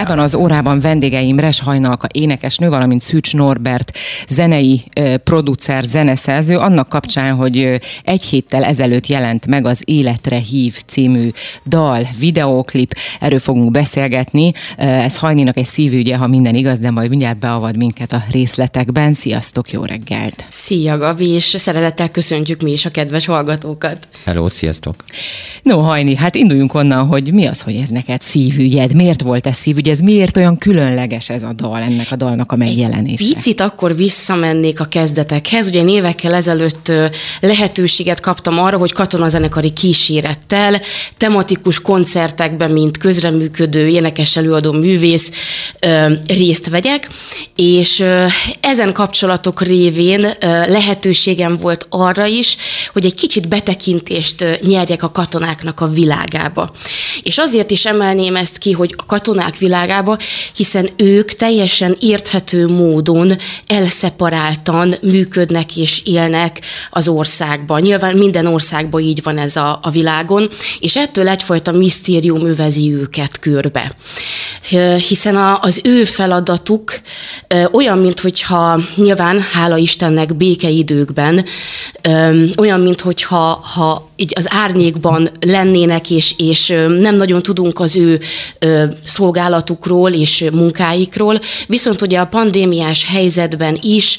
Ebben az órában vendégeim Res Hajnalka énekesnő, valamint Szűcs Norbert zenei producer, zeneszerző, annak kapcsán, hogy egy héttel ezelőtt jelent meg az Életre hív című dal, videóklip, erről fogunk beszélgetni. Ez Hajninak egy szívügye, ha minden igaz, de majd mindjárt beavad minket a részletekben. Sziasztok, jó reggelt! Szia, Gabi, és szeretettel köszöntjük mi is a kedves hallgatókat. Hello, sziasztok! No, Hajni, hát induljunk onnan, hogy mi az, hogy ez neked szívügyed? Miért volt ez szívügy? Ez miért olyan különleges ez a dal, ennek a dalnak a megjelenése? Picit akkor visszamennék a kezdetekhez. Ugye én évekkel ezelőtt lehetőséget kaptam arra, hogy katonazenekari kísérettel, tematikus koncertekben, mint közreműködő, énekes előadó művész részt vegyek, és ezen kapcsolatok révén lehetőségem volt arra is, hogy egy kicsit betekintést nyerjek a katonáknak a világába. És azért is emelném ezt ki, hogy a katonák világába, hiszen ők teljesen érthető módon elszeparáltan működnek és élnek az országban. Nyilván minden országban így van ez a, a világon, és ettől egyfajta misztérium övezi őket körbe. Hiszen a, az ő feladatuk olyan, mintha nyilván, hála Istennek, békeidőkben, olyan, mintha ha így az árnyékban lennének, és, és nem nagyon tudunk az ő szolgálatukról és munkáikról, viszont ugye a pandémiás helyzetben is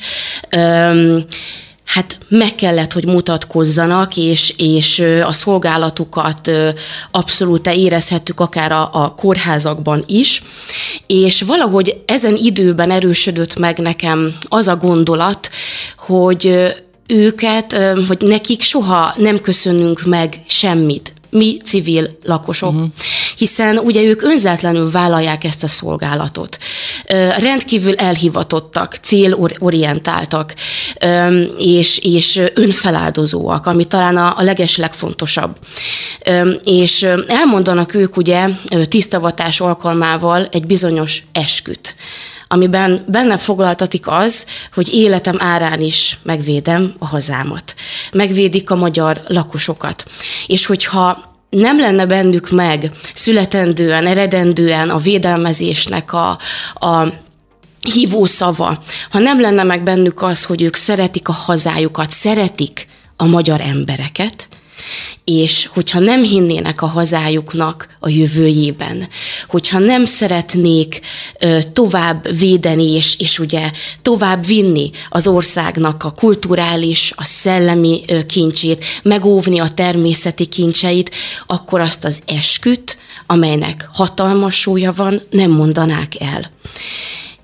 hát meg kellett, hogy mutatkozzanak, és, és a szolgálatukat abszolút érezhettük akár a, a kórházakban is, és valahogy ezen időben erősödött meg nekem az a gondolat, hogy őket, hogy nekik soha nem köszönünk meg semmit mi civil lakosok, uh-huh. hiszen ugye ők önzetlenül vállalják ezt a szolgálatot. Rendkívül elhivatottak, célorientáltak, és, és önfeláldozóak, ami talán a, a leges legfontosabb. És elmondanak ők ugye tisztavatás alkalmával egy bizonyos esküt amiben benne foglaltatik az, hogy életem árán is megvédem a hazámat. Megvédik a magyar lakosokat. És hogyha nem lenne bennük meg születendően, eredendően a védelmezésnek a, a hívó szava, ha nem lenne meg bennük az, hogy ők szeretik a hazájukat, szeretik a magyar embereket, és hogyha nem hinnének a hazájuknak a jövőjében, hogyha nem szeretnék tovább védeni, és, és ugye tovább vinni az országnak a kulturális, a szellemi kincsét, megóvni a természeti kincseit, akkor azt az esküt, amelynek hatalmas súlya van, nem mondanák el.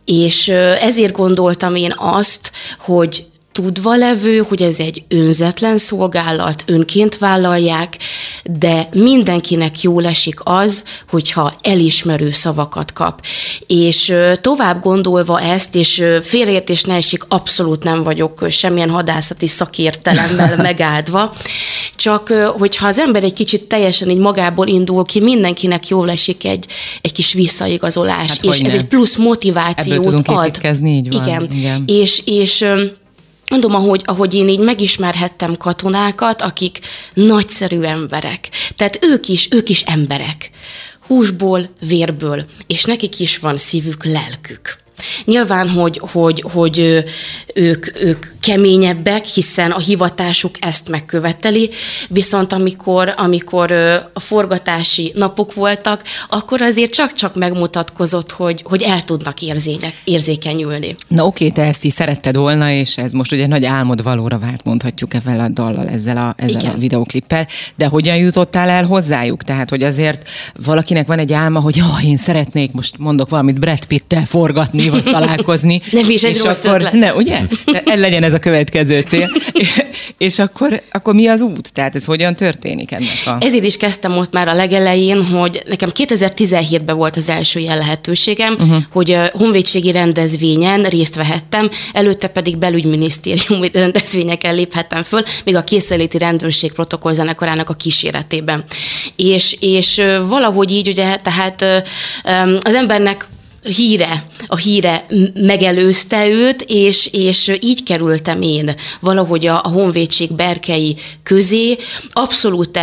És ezért gondoltam én azt, hogy tudva levő, hogy ez egy önzetlen szolgálat, önként vállalják, de mindenkinek jól esik az, hogyha elismerő szavakat kap. És tovább gondolva ezt, és félreértés ne esik, abszolút nem vagyok semmilyen hadászati szakértelemmel megáldva, csak hogyha az ember egy kicsit teljesen így magából indul ki, mindenkinek jól esik egy, egy kis visszaigazolás, hát, és ez egy plusz motivációt ad. Így van. Igen. Igen. És, és Mondom, ahogy, ahogy én így megismerhettem katonákat, akik nagyszerű emberek. Tehát ők is, ők is emberek. Húsból, vérből, és nekik is van szívük, lelkük. Nyilván, hogy, hogy, hogy ők, ők keményebbek, hiszen a hivatásuk ezt megköveteli, viszont amikor, amikor a forgatási napok voltak, akkor azért csak-csak megmutatkozott, hogy, hogy el tudnak érzények, érzékenyülni. Na oké, te ezt is szeretted volna, és ez most ugye nagy álmod valóra várt, mondhatjuk ezzel a dallal, ezzel a, ezzel a videoklippel, de hogyan jutottál el hozzájuk? Tehát, hogy azért valakinek van egy álma, hogy oh, én szeretnék, most mondok valamit Brad Pitt-tel forgatni, vagy találkozni. Nem is egy és rossz akkor, Ne, ugye? Legyen ez a következő cél. és akkor, akkor mi az út? Tehát ez hogyan történik ennek a... Ezért is kezdtem ott már a legelején, hogy nekem 2017-ben volt az első ilyen lehetőségem, uh-huh. hogy honvédségi rendezvényen részt vehettem, előtte pedig belügyminisztériumi rendezvényeken léphettem föl, még a készeléti rendőrség protokollzenekarának a kíséretében. És, és valahogy így ugye, tehát az embernek híre, a híre megelőzte őt, és, és így kerültem én valahogy a, a honvédség berkei közé, abszolút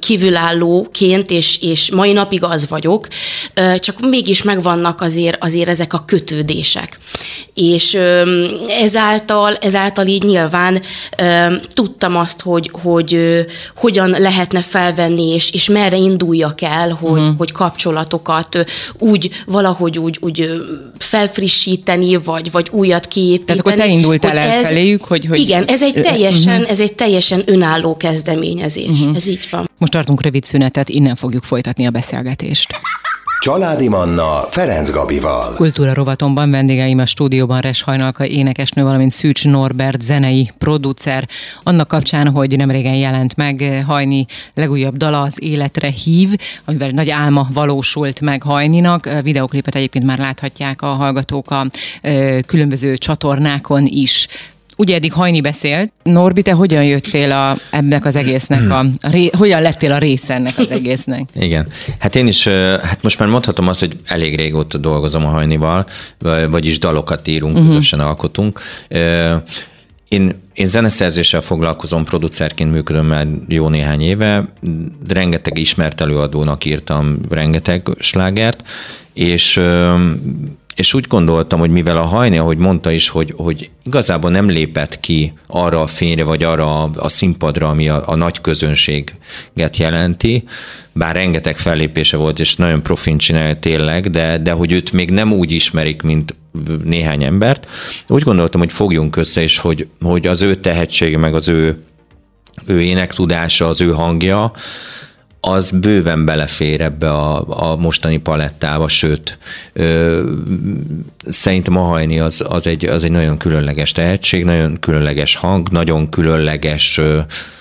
kívülállóként, és, és mai napig az vagyok, csak mégis megvannak azért, azért ezek a kötődések. És ezáltal, ezáltal így nyilván tudtam azt, hogy, hogy hogyan lehetne felvenni, és, és merre induljak el, hogy, uh-huh. hogy kapcsolatokat úgy valahogy úgy, úgy felfrissíteni, vagy, vagy újat kiépíteni. Tehát akkor te indultál el ez, feléjük, hogy, hogy... Igen, ez egy teljesen, uh-huh. ez egy teljesen önálló kezdeményezés. Uh-huh. Ez így van. Most tartunk rövid szünetet, innen fogjuk folytatni a beszélgetést. Családi Manna Ferenc Gabival. Kultúra rovatomban vendégeim a stúdióban Res Hajnalka énekesnő, valamint Szűcs Norbert zenei producer. Annak kapcsán, hogy nem régen jelent meg Hajni legújabb dala az Életre hív, amivel nagy álma valósult meg Hajninak. Videoklipet egyébként már láthatják a hallgatók a különböző csatornákon is. Ugye eddig Hajni beszélt. Norbi, te hogyan jöttél a, ennek az egésznek, a, a ré, hogyan lettél a része ennek az egésznek? Igen. Hát én is, hát most már mondhatom azt, hogy elég régóta dolgozom a Hajnival, vagyis dalokat írunk, uh-huh. közösen alkotunk. Én, én zeneszerzéssel foglalkozom, producerként működöm már jó néhány éve, rengeteg ismert előadónak írtam rengeteg slágert, és és úgy gondoltam, hogy mivel a hajni, ahogy mondta is, hogy, hogy igazából nem lépett ki arra a fényre, vagy arra a, a színpadra, ami a, a nagy közönséget jelenti, bár rengeteg fellépése volt, és nagyon profin csinálja tényleg, de, de hogy őt még nem úgy ismerik, mint néhány embert. Úgy gondoltam, hogy fogjunk össze, és hogy, hogy az ő tehetsége, meg az ő, ő énektudása, az ő hangja, az bőven belefér ebbe a, a mostani palettába, sőt, ö, szerintem a hajni az, az, egy, az egy nagyon különleges tehetség, nagyon különleges hang, nagyon különleges, ö,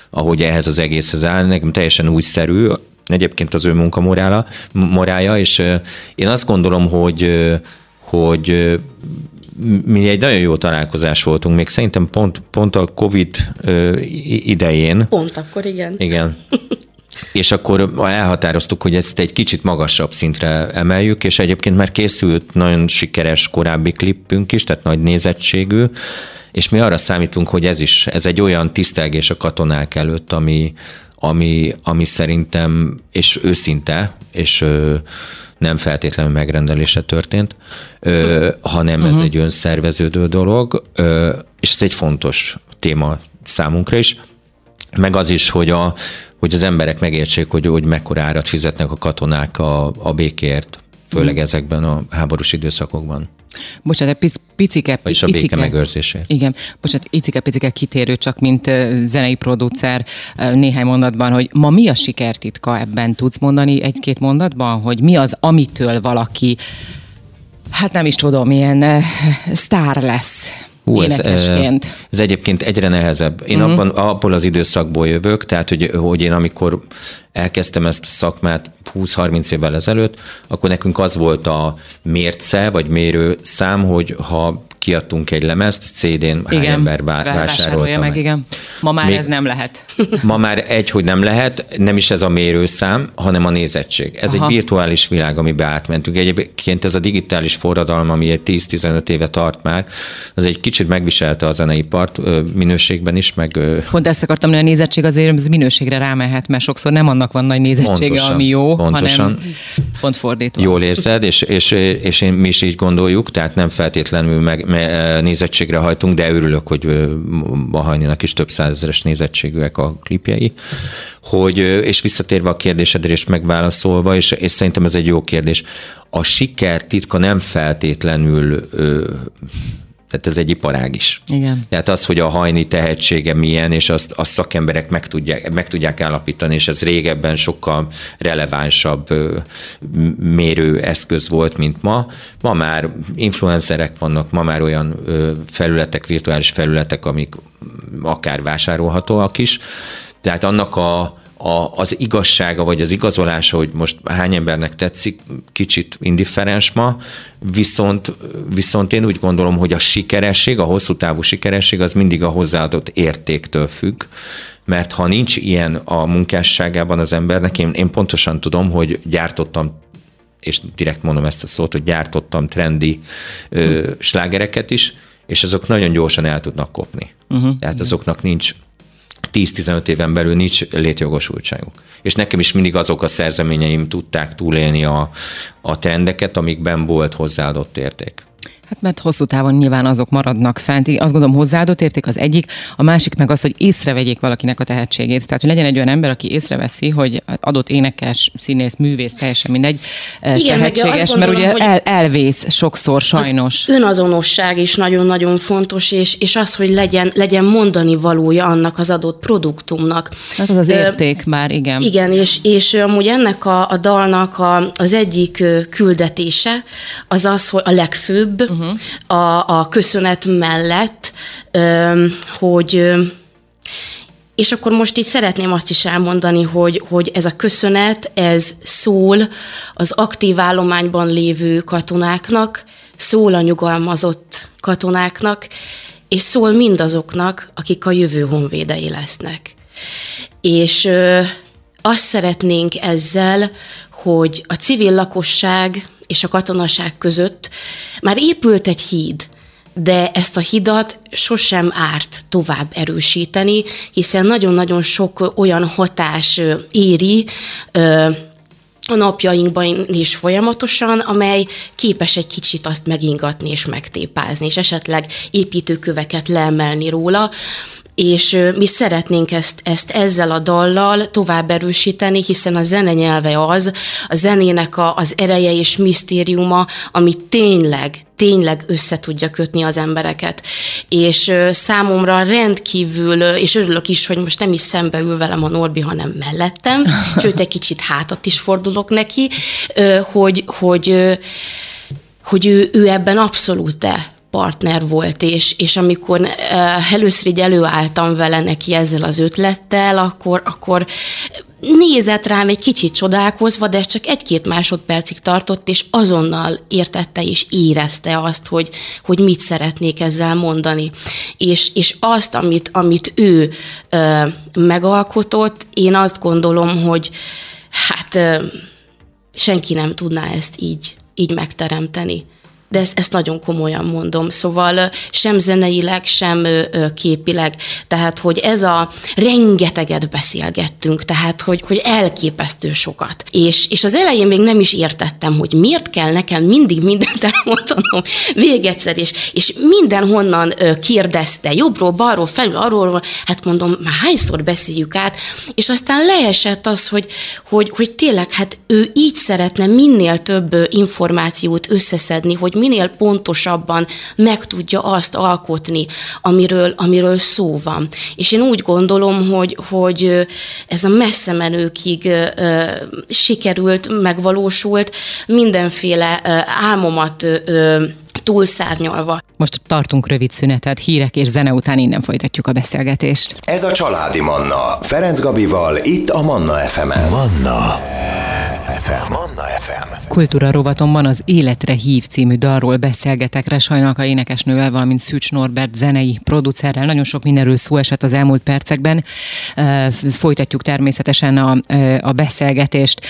ahogy ehhez az egészhez áll, nekem teljesen újszerű, egyébként az ő munkamorála, morája, és ö, én azt gondolom, hogy, ö, hogy mi egy nagyon jó találkozás voltunk, még szerintem pont, pont a Covid idején. Pont akkor, igen. Igen. És akkor elhatároztuk, hogy ezt egy kicsit magasabb szintre emeljük, és egyébként már készült nagyon sikeres korábbi klippünk is, tehát nagy nézettségű, és mi arra számítunk, hogy ez is, ez egy olyan tisztelgés a katonák előtt, ami, ami, ami szerintem, és őszinte, és ö, nem feltétlenül megrendelése történt, ö, hanem uh-huh. ez mhm. egy önszerveződő dolog, ö, és ez egy fontos téma számunkra is meg az is, hogy, a, hogy az emberek megértsék, hogy, hogy mekkora árat fizetnek a katonák a, a békért, főleg mm. ezekben a háborús időszakokban. Bocsánat, pic, picike, Vagyis a béke picike, megőrzésé. Igen, bocsánat, icike, picike kitérő csak, mint zenei producer néhány mondatban, hogy ma mi a sikertitka ebben? Tudsz mondani egy-két mondatban, hogy mi az, amitől valaki hát nem is tudom, milyen sztár lesz. Hú, ez, ez egyébként egyre nehezebb. Én uh-huh. abban, abból az időszakból jövök, tehát hogy, hogy én amikor elkezdtem ezt a szakmát 20-30 évvel ezelőtt, akkor nekünk az volt a mérce, vagy mérő szám, hogy ha kiadtunk egy lemezt, CD-n hány ember vásárolta meg. Igen. Ma már Még, ez nem lehet. ma már egy, hogy nem lehet, nem is ez a mérőszám, hanem a nézettség. Ez Aha. egy virtuális világ, amiben átmentünk. Egyébként ez a digitális forradalom, ami egy 10-15 éve tart már, az egy kicsit megviselte a zeneipart minőségben is, meg... Pont ezt akartam, hogy a nézettség azért az minőségre rámehet, mert sokszor nem annak van nagy nézettsége, pontosan, ami jó, pontosan. hanem pont fordítva. Jól érzed, és, és, és én, mi is így gondoljuk, tehát nem feltétlenül meg, nézettségre hajtunk, de örülök, hogy Mahajninak is több százezeres nézettségűek a klipjei. Hogy, és visszatérve a kérdésedre és megválaszolva, és, és szerintem ez egy jó kérdés, a siker titka nem feltétlenül tehát ez egy iparág is. Igen. Tehát az, hogy a hajni tehetsége milyen, és azt a szakemberek meg tudják, meg tudják állapítani, és ez régebben sokkal relevánsabb mérőeszköz volt, mint ma. Ma már influencerek vannak, ma már olyan felületek, virtuális felületek, amik akár vásárolhatóak is. Tehát annak a, a, az igazsága, vagy az igazolása, hogy most hány embernek tetszik, kicsit indifferens ma, viszont, viszont én úgy gondolom, hogy a sikeresség, a hosszú távú sikeresség az mindig a hozzáadott értéktől függ, mert ha nincs ilyen a munkásságában az embernek, én, én pontosan tudom, hogy gyártottam és direkt mondom ezt a szót, hogy gyártottam trendi ö, slágereket is, és azok nagyon gyorsan el tudnak kopni. Uh-huh. Tehát azoknak nincs 10-15 éven belül nincs létjogosultságuk. És nekem is mindig azok a szerzeményeim tudták túlélni a, a trendeket, amikben volt hozzáadott érték. Hát mert hosszú távon nyilván azok maradnak fent. Azt gondolom hozzáadott érték az egyik, a másik meg az, hogy észrevegyék valakinek a tehetségét. Tehát, hogy legyen egy olyan ember, aki észreveszi, hogy adott énekes, színész, művész, teljesen mindegy, eh, Igen, tehetséges, gondolom, mert ugye el, elvész sokszor sajnos. Az önazonosság is nagyon-nagyon fontos, és, és az, hogy legyen, legyen mondani valója annak az adott produktumnak. Hát az az érték Ö, már, igen. Igen, és, és amúgy ennek a, a dalnak a, az egyik küldetése az az, hogy a legfőbb, uh-huh uh-huh. a, a köszönet mellett, hogy és akkor most itt szeretném azt is elmondani, hogy, hogy ez a köszönet, ez szól az aktív állományban lévő katonáknak, szól a nyugalmazott katonáknak, és szól mindazoknak, akik a jövő honvédei lesznek. És ö, azt szeretnénk ezzel, hogy a civil lakosság és a katonaság között már épült egy híd, de ezt a hidat sosem árt tovább erősíteni, hiszen nagyon-nagyon sok olyan hatás éri a napjainkban is folyamatosan, amely képes egy kicsit azt megingatni és megtépázni, és esetleg építőköveket leemelni róla, és mi szeretnénk ezt, ezt ezzel a dallal tovább erősíteni, hiszen a zene nyelve az, a zenének a, az ereje és misztériuma, ami tényleg, tényleg össze tudja kötni az embereket. És számomra rendkívül, és örülök is, hogy most nem is szembe ül velem a Norbi, hanem mellettem, sőt, egy kicsit hátat is fordulok neki, hogy, hogy, hogy ő, ő ebben abszolút te partner volt, és, és amikor uh, először így előálltam vele neki ezzel az ötlettel, akkor, akkor nézett rám egy kicsit csodálkozva, de ez csak egy-két másodpercig tartott, és azonnal értette és érezte azt, hogy, hogy mit szeretnék ezzel mondani. És, és azt, amit, amit ő ö, megalkotott, én azt gondolom, hogy hát ö, senki nem tudná ezt így, így megteremteni de ezt, ezt nagyon komolyan mondom. Szóval sem zeneileg, sem képileg. Tehát, hogy ez a rengeteget beszélgettünk, tehát, hogy, hogy elképesztő sokat. És, és az elején még nem is értettem, hogy miért kell nekem mindig mindent elmondanom még egyszer, és, és mindenhonnan kérdezte, jobbról, balról, felül, arról, hát mondom, már hányszor beszéljük át, és aztán leesett az, hogy, hogy, hogy tényleg, hát ő így szeretne minél több információt összeszedni, hogy minél pontosabban meg tudja azt alkotni, amiről, amiről szó van. És én úgy gondolom, hogy, hogy ez a messze menőkig sikerült, megvalósult, mindenféle álmomat túlszárnyalva. Most tartunk rövid szünetet, hírek és zene után innen folytatjuk a beszélgetést. Ez a Családi Manna, Ferenc Gabival, itt a Manna FM-en. Manna FM. Manna FM. Kultúra rovatomban az Életre hív című dalról beszélgetek Resajnalka énekesnővel, valamint Szűcs Norbert zenei producerrel. Nagyon sok mindenről szó esett az elmúlt percekben. Folytatjuk természetesen a, a beszélgetést.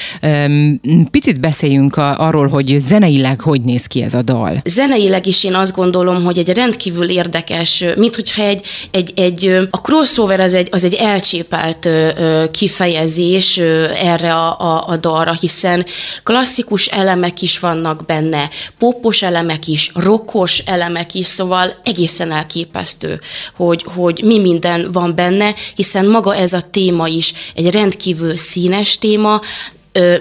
Picit beszéljünk arról, hogy zeneileg hogy néz ki ez a dal. Zeneileg is én azt gondolom, hogy egy rendkívül érdekes, mint hogyha egy, egy, egy a crossover az egy, az egy elcsépelt kifejezés erre a, a, a dalra, hiszen klasszikus elemek is vannak benne, popos elemek is, rokkos elemek is, szóval egészen elképesztő, hogy, hogy mi minden van benne, hiszen maga ez a téma is egy rendkívül színes téma,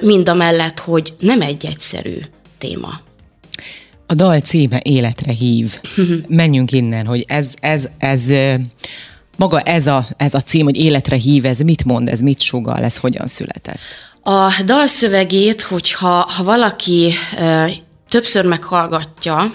mind a mellett, hogy nem egy egyszerű téma. A dal címe Életre hív. Menjünk innen, hogy ez, ez, ez maga ez a, ez a cím, hogy Életre hív, ez mit mond, ez mit sugal, ez hogyan született? A dalszövegét, hogyha ha valaki ö, többször meghallgatja,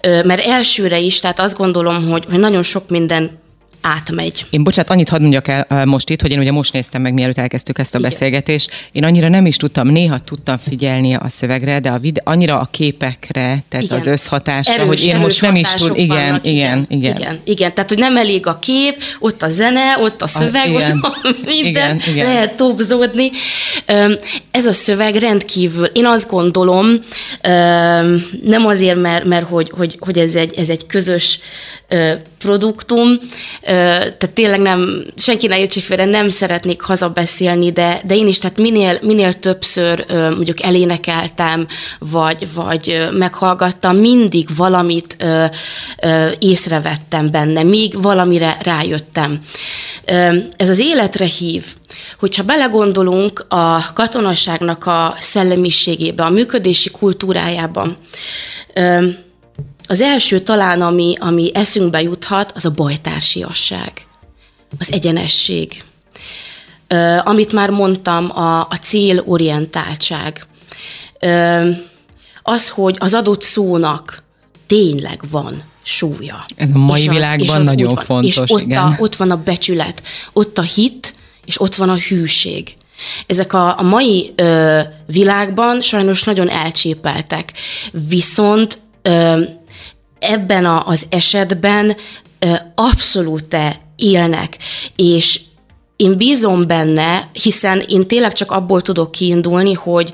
ö, mert elsőre is, tehát azt gondolom, hogy, hogy nagyon sok minden átmegy. Én bocsánat, annyit hadd mondjak el most itt, hogy én ugye most néztem meg, mielőtt elkezdtük ezt a Igen. beszélgetést. Én annyira nem is tudtam, néha tudtam figyelni a szövegre, de a vide- annyira a képekre, tehát igen. az összhatásra, erős, hogy én most nem is tudom. Igen, igen, igen, igen, igen. Igen, tehát hogy nem elég a kép, ott a zene, ott a szöveg, a, igen. ott a minden, igen, igen. lehet topzódni. Ez a szöveg rendkívül, én azt gondolom, nem azért, mert, mert hogy, hogy, hogy ez, egy, ez egy közös produktum, tehát tényleg nem, senki ne értsi félre, nem szeretnék hazabeszélni, de, de én is, tehát minél, minél többször mondjuk elénekeltem, vagy, vagy meghallgattam, mindig valamit észrevettem benne, még valamire rájöttem. Ez az életre hív, hogyha belegondolunk a katonasságnak a szellemiségébe, a működési kultúrájában, az első talán, ami, ami eszünkbe juthat, az a bajtársiasság, az egyenesség. Amit már mondtam, a, a célorientáltság. Az, hogy az adott szónak tényleg van súlya. Ez a mai és világban az, és nagyon van, fontos, és ott, igen. A, ott van a becsület, ott a hit, és ott van a hűség. Ezek a, a mai ö, világban sajnos nagyon elcsépeltek, viszont ö, ebben a, az esetben abszolút élnek, és én bízom benne, hiszen én tényleg csak abból tudok kiindulni, hogy,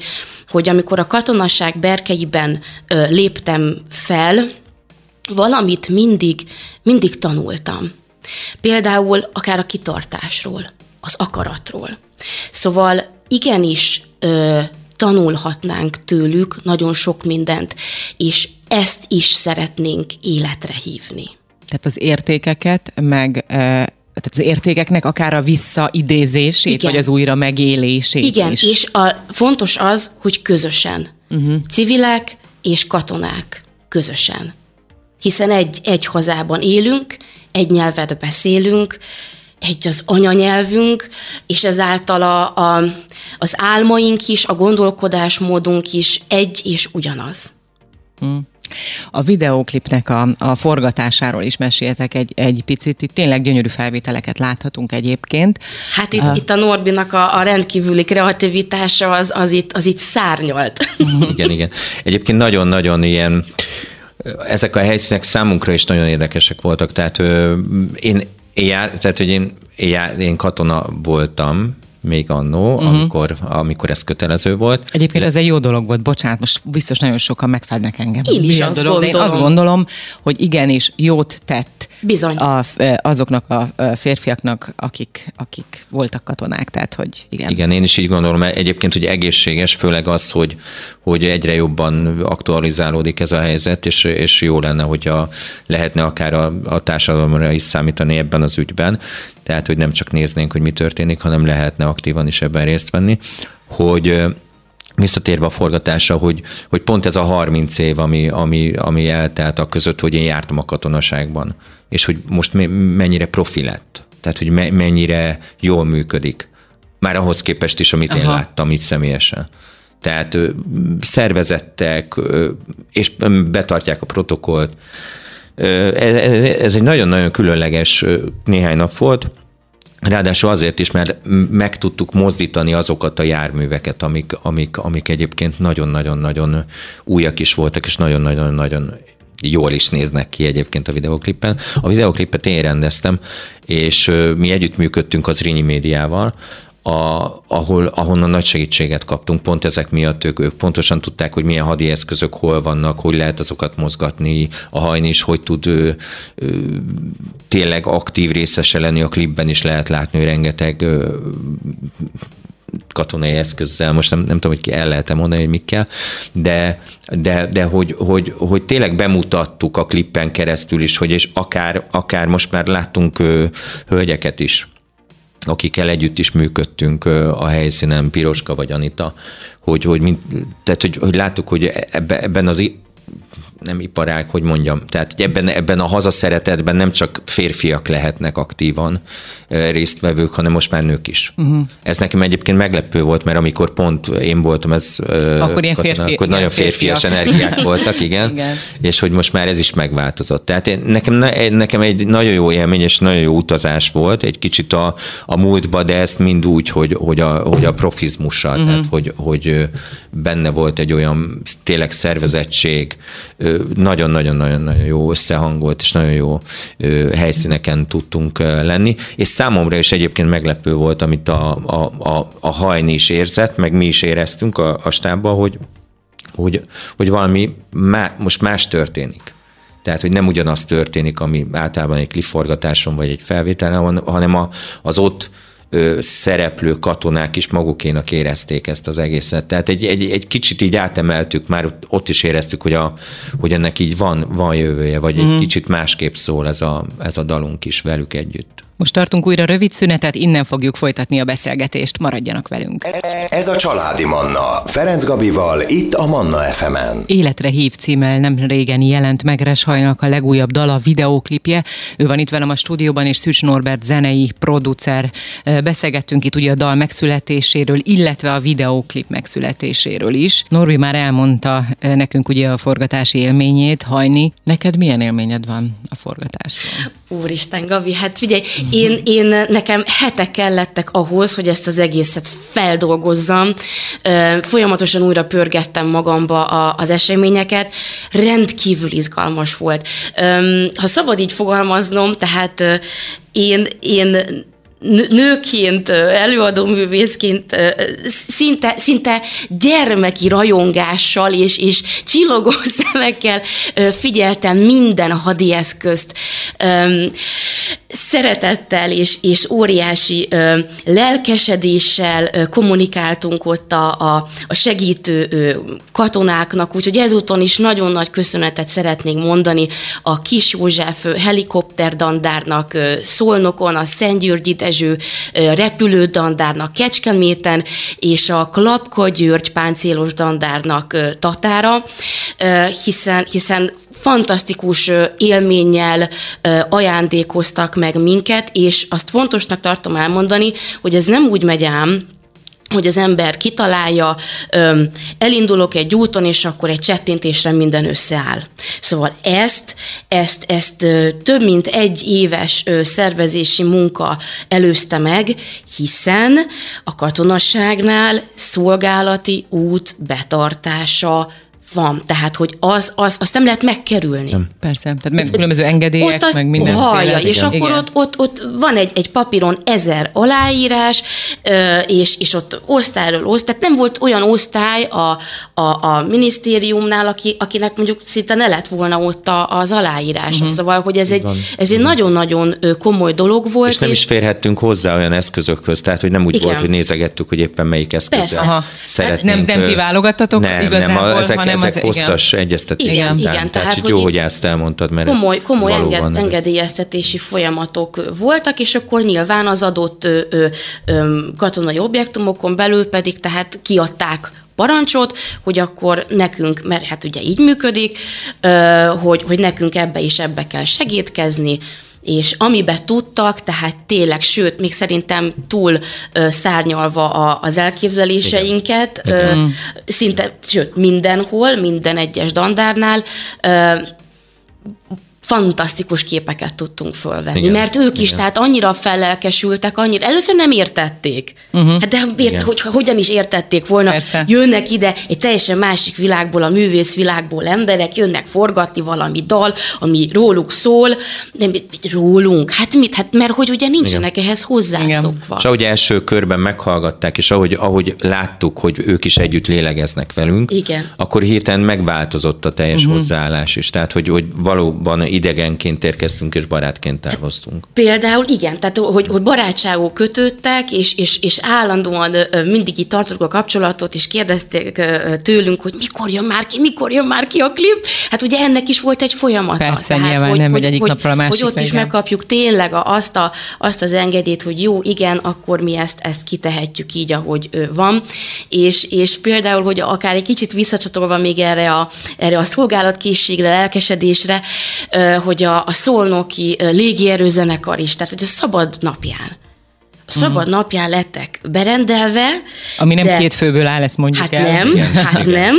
hogy amikor a katonasság berkeiben léptem fel, valamit mindig, mindig tanultam. Például akár a kitartásról, az akaratról. Szóval igenis ö, tanulhatnánk tőlük nagyon sok mindent, és ezt is szeretnénk életre hívni. Tehát az értékeket, meg tehát az értékeknek akár a visszaidézését, Igen. vagy az újra megélését Igen, is. és a, fontos az, hogy közösen. Uh-huh. Civilek és katonák közösen. Hiszen egy, egy hazában élünk, egy nyelvet beszélünk, egy az anyanyelvünk, és ezáltal a, a, az álmaink is, a gondolkodásmódunk is egy és ugyanaz. Hmm. A videóklipnek a, a forgatásáról is meséltek egy, egy picit. Itt tényleg gyönyörű felvételeket láthatunk egyébként. Hát itt, uh, itt a Norbinak a, a rendkívüli kreativitása az, az, itt, az itt szárnyalt. Igen, igen. Egyébként nagyon-nagyon ilyen ezek a helyszínek számunkra is nagyon érdekesek voltak. Tehát ö, én, én, jár, tehát, hogy én, én, jár, én katona voltam, még annó, uh-huh. amikor, amikor ez kötelező volt. Egyébként ez egy jó dolog volt, bocsánat, most biztos nagyon sokan megfednek engem. Én is azt dolog, gondolom. én azt gondolom, hogy igenis jót tett Bizony. A, azoknak a férfiaknak, akik, akik voltak katonák, tehát hogy igen. Igen, én is így gondolom, egyébként, hogy egészséges, főleg az, hogy, hogy egyre jobban aktualizálódik ez a helyzet, és, és jó lenne, hogyha lehetne akár a, a társadalomra is számítani ebben az ügyben, tehát, hogy nem csak néznénk, hogy mi történik, hanem lehetne aktívan is ebben részt venni, hogy visszatérve a forgatásra, hogy, hogy pont ez a 30 év, ami, ami, ami eltelt a között, hogy én jártam a katonaságban, és hogy most mennyire profi lett, tehát hogy mennyire jól működik. Már ahhoz képest is, amit Aha. én láttam itt személyesen. Tehát szervezettek, és betartják a protokollt. Ez egy nagyon-nagyon különleges néhány nap volt, Ráadásul azért is, mert meg tudtuk mozdítani azokat a járműveket, amik, amik, amik egyébként nagyon-nagyon-nagyon újak is voltak, és nagyon-nagyon-nagyon jól is néznek ki egyébként a videoklippen. A videoklipet én rendeztem, és mi együttműködtünk az Rinyi médiával, a, ahol, ahonnan nagy segítséget kaptunk, pont ezek miatt ők, ők pontosan tudták, hogy milyen hadi eszközök hol vannak, hogy lehet azokat mozgatni, a hajn is, hogy tud ő, ő, tényleg aktív részese lenni a klipben is lehet látni, hogy rengeteg ö, katonai eszközzel, most nem, nem tudom, hogy ki el lehet mondani, hogy mikkel, de, de, de hogy, hogy, hogy, tényleg bemutattuk a klippen keresztül is, hogy és akár, akár most már láttunk ö, hölgyeket is, akikkel együtt is működtünk a helyszínen, Piroska vagy Anita, hogy, hogy, mint, tehát, hogy, hogy láttuk, hogy ebbe, ebben az nem iparág, hogy mondjam. Tehát ebben, ebben a hazaszeretetben nem csak férfiak lehetnek aktívan résztvevők, hanem most már nők is. Uh-huh. Ez nekem egyébként meglepő volt, mert amikor pont én voltam, ez akkor, ilyen férfi, katona, akkor nagyon férfias férfiak. energiák voltak, igen, igen, és hogy most már ez is megváltozott. Tehát én, nekem, nekem egy nagyon jó élmény és nagyon jó utazás volt, egy kicsit a, a múltba, de ezt mind úgy, hogy, hogy, a, hogy a profizmussal, uh-huh. tehát hogy, hogy benne volt egy olyan tényleg szervezettség, nagyon-nagyon-nagyon jó összehangolt, és nagyon jó helyszíneken tudtunk lenni, és számomra is egyébként meglepő volt, amit a, a, a, a hajni is érzett, meg mi is éreztünk a, a stábban, hogy, hogy, hogy valami má, most más történik. Tehát, hogy nem ugyanaz történik, ami általában egy kliforgatáson vagy egy felvételen, hanem a, az ott szereplő katonák is magukénak érezték ezt az egészet. Tehát egy, egy, egy kicsit így átemeltük, már ott is éreztük, hogy, a, hogy ennek így van, van jövője, vagy mm. egy mhm. kicsit másképp szól ez a, ez a dalunk is velük együtt. Most tartunk újra rövid szünetet, innen fogjuk folytatni a beszélgetést. Maradjanak velünk. Ez a Családi Manna. Ferenc Gabival, itt a Manna FM-en. Életre hív címmel nem régen jelent meg Reshajnak a legújabb dala, videóklipje. Ő van itt velem a stúdióban, és Szűcs Norbert zenei producer. Beszélgettünk itt ugye a dal megszületéséről, illetve a videóklip megszületéséről is. Norbi már elmondta nekünk ugye a forgatási élményét, Hajni. Neked milyen élményed van a forgatásról? Úristen, Gabi, hát figyelj, én, én nekem hetek kellettek ahhoz, hogy ezt az egészet feldolgozzam. Folyamatosan újra pörgettem magamba az eseményeket. Rendkívül izgalmas volt. Ha szabad így fogalmaznom, tehát én, én nőként, előadó művészként szinte, szinte gyermeki rajongással és, és csillogó szemekkel figyeltem minden hadieszközt. Szeretettel és, és óriási lelkesedéssel kommunikáltunk ott a, a, a segítő katonáknak, úgyhogy ezúton is nagyon nagy köszönetet szeretnénk mondani a Kis József helikopterdandárnak Szolnokon, a Szentgyörgyi Dezső repülődandárnak Kecskeméten, és a Klapka György páncélos dandárnak Tatára, hiszen, hiszen fantasztikus élménnyel ajándékoztak meg minket, és azt fontosnak tartom elmondani, hogy ez nem úgy megy ám, hogy az ember kitalálja, elindulok egy úton, és akkor egy csettintésre minden összeáll. Szóval ezt, ezt, ezt több mint egy éves szervezési munka előzte meg, hiszen a katonasságnál szolgálati út betartása van. Tehát, hogy az, az, azt nem lehet megkerülni. Nem. Persze, tehát meg különböző engedélyek, ott meg minden. Hallja, és igen. akkor ott, ott, ott van egy, egy papíron ezer aláírás, és, és ott osztályról osztály, tehát nem volt olyan osztály a, a, a minisztériumnál, aki, akinek mondjuk szinte ne lett volna ott az aláírás. Uh-huh. Szóval, hogy ez egy, ez egy nagyon-nagyon komoly dolog volt. És nem és... is férhettünk hozzá olyan eszközökhöz, tehát hogy nem úgy igen. volt, hogy nézegettük, hogy éppen melyik eszközzel szeretnénk. Hát nem, nem ti válogattatok nem, igazából, nem, a, ezek, hanem ezek az, hosszas igen. egyeztetések igen, után. Igen, tehát, tehát jó, hogy ezt elmondtad, mert komoly, ez, komoly ez enged, engedélyeztetési folyamatok voltak, és akkor nyilván az adott ö, ö, ö, katonai objektumokon belül pedig tehát kiadták parancsot, hogy akkor nekünk, mert hát ugye így működik, hogy, hogy nekünk ebbe is ebbe kell segítkezni, és amibe tudtak, tehát tényleg, sőt, még szerintem túl ö, szárnyalva a, az elképzeléseinket, Igen. Ö, szinte, sőt, mindenhol, minden egyes dandárnál, ö, fantasztikus képeket tudtunk fölvenni, Igen. mert ők is, Igen. tehát annyira fellelkesültek, annyira, először nem értették. Uh-huh. Hát de ért, hogy, hogyan is értették volna, Persze. jönnek ide egy teljesen másik világból, a művész világból emberek, jönnek forgatni valami dal, ami róluk szól, de mit, rólunk, hát mit, hát mert hogy ugye nincsenek Igen. ehhez hozzászokva. És ahogy első körben meghallgatták, és ahogy, ahogy láttuk, hogy ők is együtt lélegeznek velünk, Igen. akkor hirtelen megváltozott a teljes uh-huh. hozzáállás is. Tehát, hogy, hogy valóban idegenként érkeztünk és barátként távoztunk. Például igen, tehát hogy, hogy barátságok kötődtek, és, és, és állandóan mindig itt tartottuk a kapcsolatot, és kérdezték tőlünk, hogy mikor jön már ki, mikor jön már ki a klip. Hát ugye ennek is volt egy folyamata. Persze, tehát, nyilván hogy, nem, hogy, egyik hogy, napra a másik Hogy ott legyen. is megkapjuk tényleg azt, a, azt az engedélyt, hogy jó, igen, akkor mi ezt, ezt kitehetjük így, ahogy van. És, és például, hogy akár egy kicsit visszacsatolva még erre a, erre a szolgálatkészségre, lelkesedésre, hogy a, a szolnoki légierőzenekar is, tehát hogy a szabad napján a szabad uh-huh. napján lettek berendelve. Ami nem de, két főből áll, ezt mondjuk hát el. Nem, Igen. hát nem.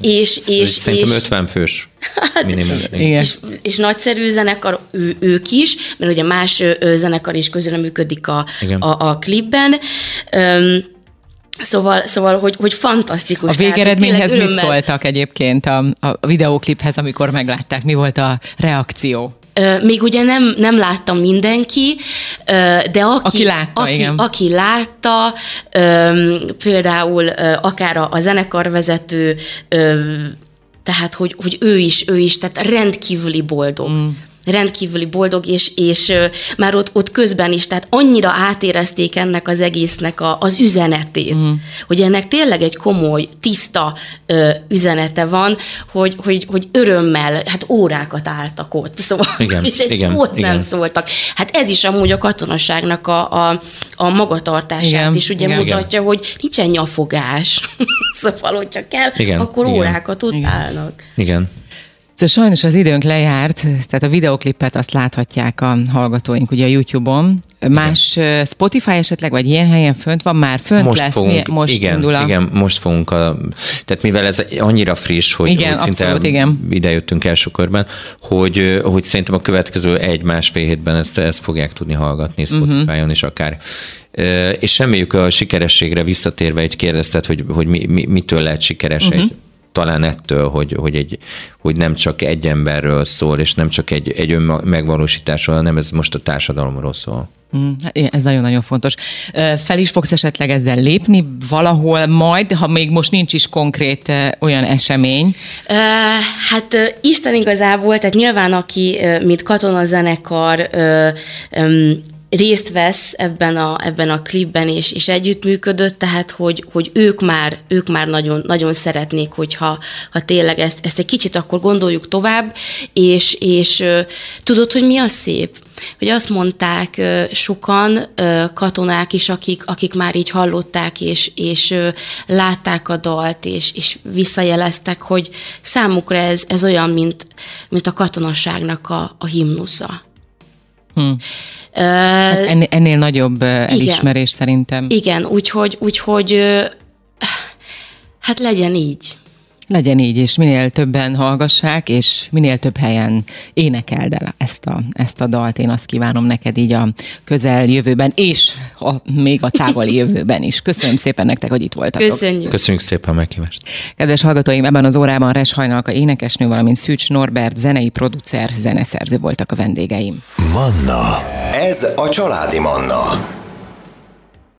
És, és, Szerintem és, 50 fős. Hát, minimum. Igen. És, és nagyszerű zenekar ő, ők is, mert ugye más zenekar is közreműködik a, a, a klipben. Um, Szóval, szóval hogy, hogy fantasztikus. A végeredményhez mit szóltak egyébként a, a videókliphez, amikor meglátták? Mi volt a reakció? Még ugye nem, nem látta mindenki, de aki, aki látta, aki, igen. aki látta, például akár a, a zenekarvezető, tehát hogy, hogy ő is, ő is, tehát rendkívüli boldog. Mm rendkívüli boldog, és, és már ott, ott közben is, tehát annyira átérezték ennek az egésznek a, az üzenetét, mm. hogy ennek tényleg egy komoly, tiszta ö, üzenete van, hogy, hogy, hogy örömmel, hát órákat álltak ott, szóval, igen, és egy igen, szót igen. nem szóltak. Hát ez is amúgy a katonaságnak a, a, a magatartását igen, is ugye igen. mutatja, hogy nincsen nyafogás. szóval, hogyha kell, igen, akkor igen. órákat utálnak. Igen. Szóval sajnos az időnk lejárt, tehát a videoklipet azt láthatják a hallgatóink ugye a YouTube-on. Más igen. Spotify esetleg, vagy ilyen helyen fönt van már? Fönt most lesz? Fogunk, most igen, indul a... igen, most fogunk. A, tehát mivel ez annyira friss, hogy, igen, hogy szinte abszolút, igen. ide jöttünk első körben, hogy, hogy szerintem a következő egy-másfél hétben ezt, ezt fogják tudni hallgatni mhm. Spotify-on uh-huh. is akár. És reméljük a sikerességre visszatérve egy kérdeztet, hogy, hogy mi, mi, mitől lehet sikeres uh-huh. egy talán ettől, hogy, hogy, egy, hogy nem csak egy emberről szól, és nem csak egy, egy önmegvalósításról, hanem ez most a társadalomról szól. Mm, ez nagyon-nagyon fontos. Fel is fogsz esetleg ezzel lépni valahol majd, ha még most nincs is konkrét olyan esemény? Hát Isten igazából, tehát nyilván aki, mint katonazenekar részt vesz ebben a, ebben a klipben, és, és együttműködött, tehát hogy, hogy ők már, ők már nagyon, nagyon szeretnék, hogyha ha tényleg ezt, ezt egy kicsit akkor gondoljuk tovább, és, és tudod, hogy mi a szép? Hogy azt mondták sokan katonák is, akik, akik már így hallották, és, és látták a dalt, és, és visszajeleztek, hogy számukra ez, ez olyan, mint, mint a katonaságnak a, a himnusza. Hmm. Hát ennél, ennél nagyobb elismerés igen, szerintem. Igen, úgyhogy, úgyhogy hát legyen így. Legyen így, és minél többen hallgassák, és minél több helyen énekeld el ezt a, ezt a dalt. Én azt kívánom neked így a közel jövőben, és a, még a távoli jövőben is. Köszönöm szépen nektek, hogy itt voltatok. Köszönjük. Köszönjük szépen a meghívást. Kedves hallgatóim, ebben az órában Res Hajnalka énekesnő, valamint Szűcs Norbert, zenei producer, zeneszerző voltak a vendégeim. Manna. Ez a családi Manna.